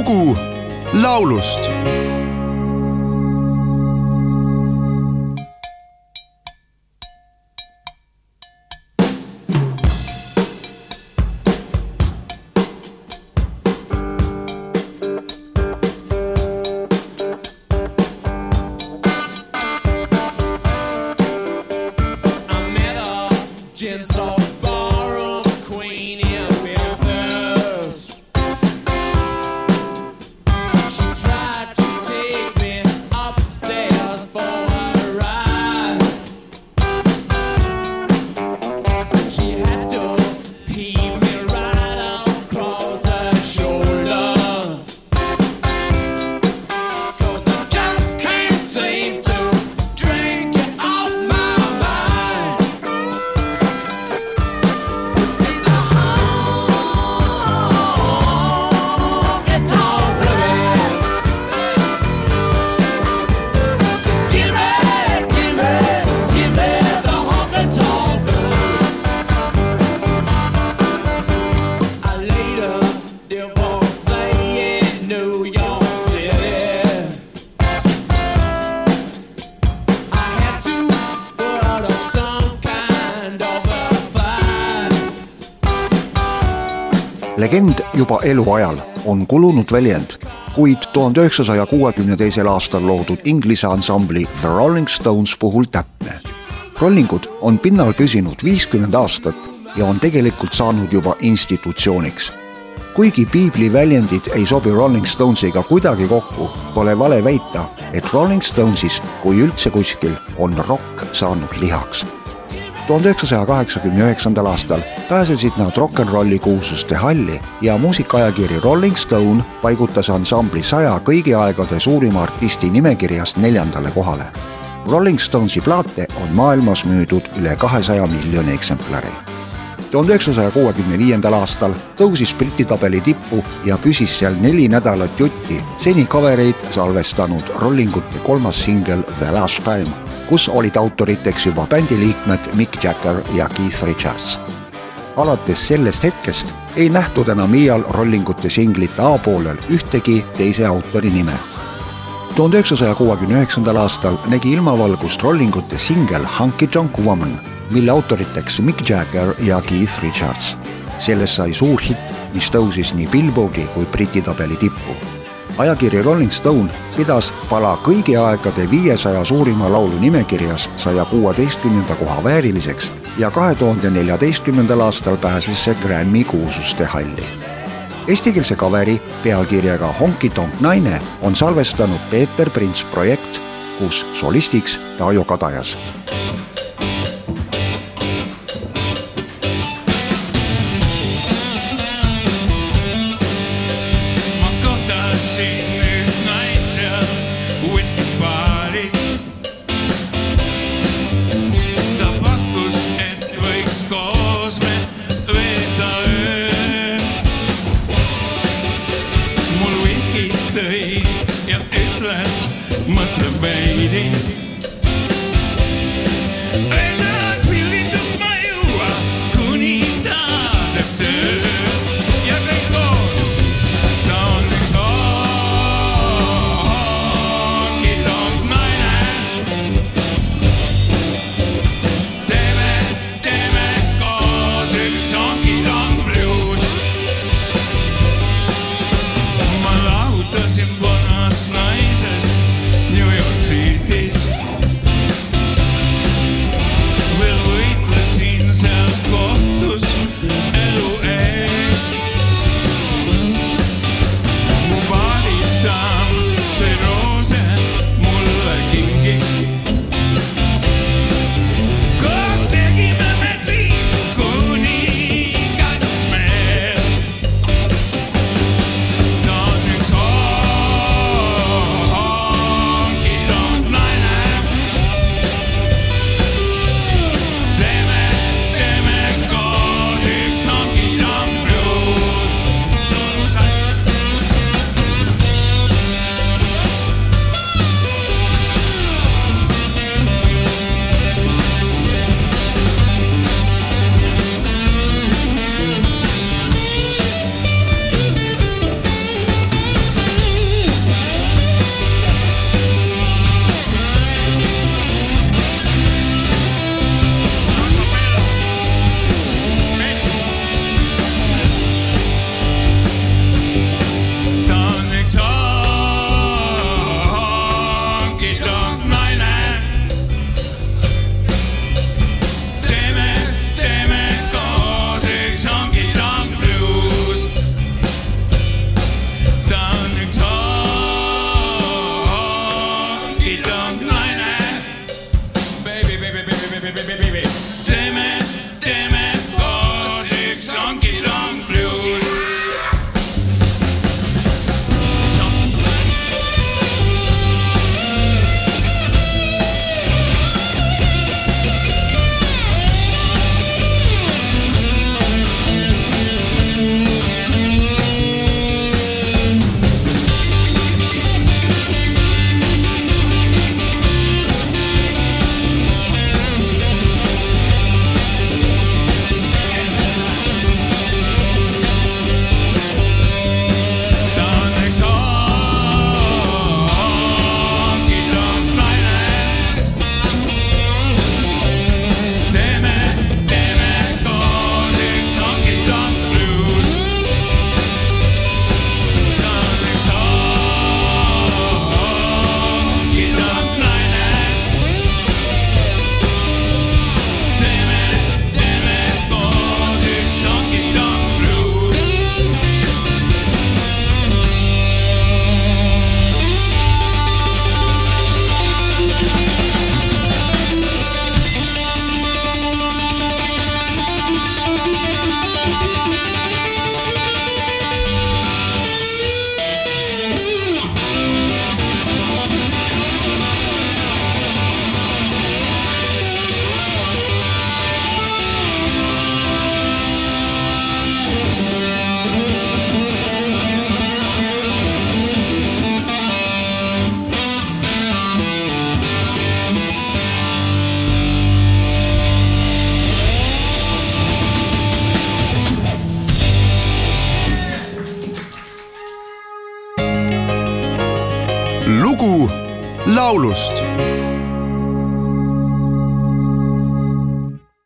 lugu laulust Gin salt, barrel, queen. She had to legend juba eluajal on kulunud väljend, kuid tuhande üheksasaja kuuekümne teisel aastal loodud Inglise ansambli The Rolling Stones puhul täpne. rollingud on pinnal püsinud viiskümmend aastat ja on tegelikult saanud juba institutsiooniks. kuigi piibli väljendid ei sobi Rolling Stonesiga kuidagi kokku, pole vale väita, et Rolling Stonesis, kui üldse kuskil, on rokk saanud lihaks tuhande üheksasaja kaheksakümne üheksandal aastal pääsesid nad rock n rolli kuulsuste halli ja muusikaajakiri Rolling Stone paigutas ansambli saja kõigi aegade suurima artisti nimekirjas neljandale kohale. Rolling Stonesi plaate on maailmas müüdud üle kahesaja miljoni eksemplari. tuhande üheksasaja kuuekümne viiendal aastal tõusis Briti tabeli tippu ja püsis seal neli nädalat jutti seni covereid salvestanud Rollingute kolmas singel The Last Time kus olid autoriteks juba bändi liikmed Mick Jagger ja Keith Richards. alates sellest hetkest ei nähtud enam iial rollingute singlite A-poolel ühtegi teise autori nime. tuhande üheksasaja kuuekümne üheksandal aastal nägi ilmavalgust rollingute singel Hunky Tonk Woman, mille autoriteks Mick Jagger ja Keith Richards. sellest sai suur hitt, mis tõusis nii Billboardi kui Briti tabeli tippu ajakiri Rolling Stone pidas pala kõigi aegade viiesaja suurima laulu nimekirjas saja kuueteistkümnenda koha vääriliseks ja kahe tuhande neljateistkümnendal aastal pääses see Grammy kuulsuste halli. Eestikeelse kaveri pealkirjaga Honky Tonk naine on salvestanud Peeter Prints projekt, kus solistiks Taajo Kadajas ja laulust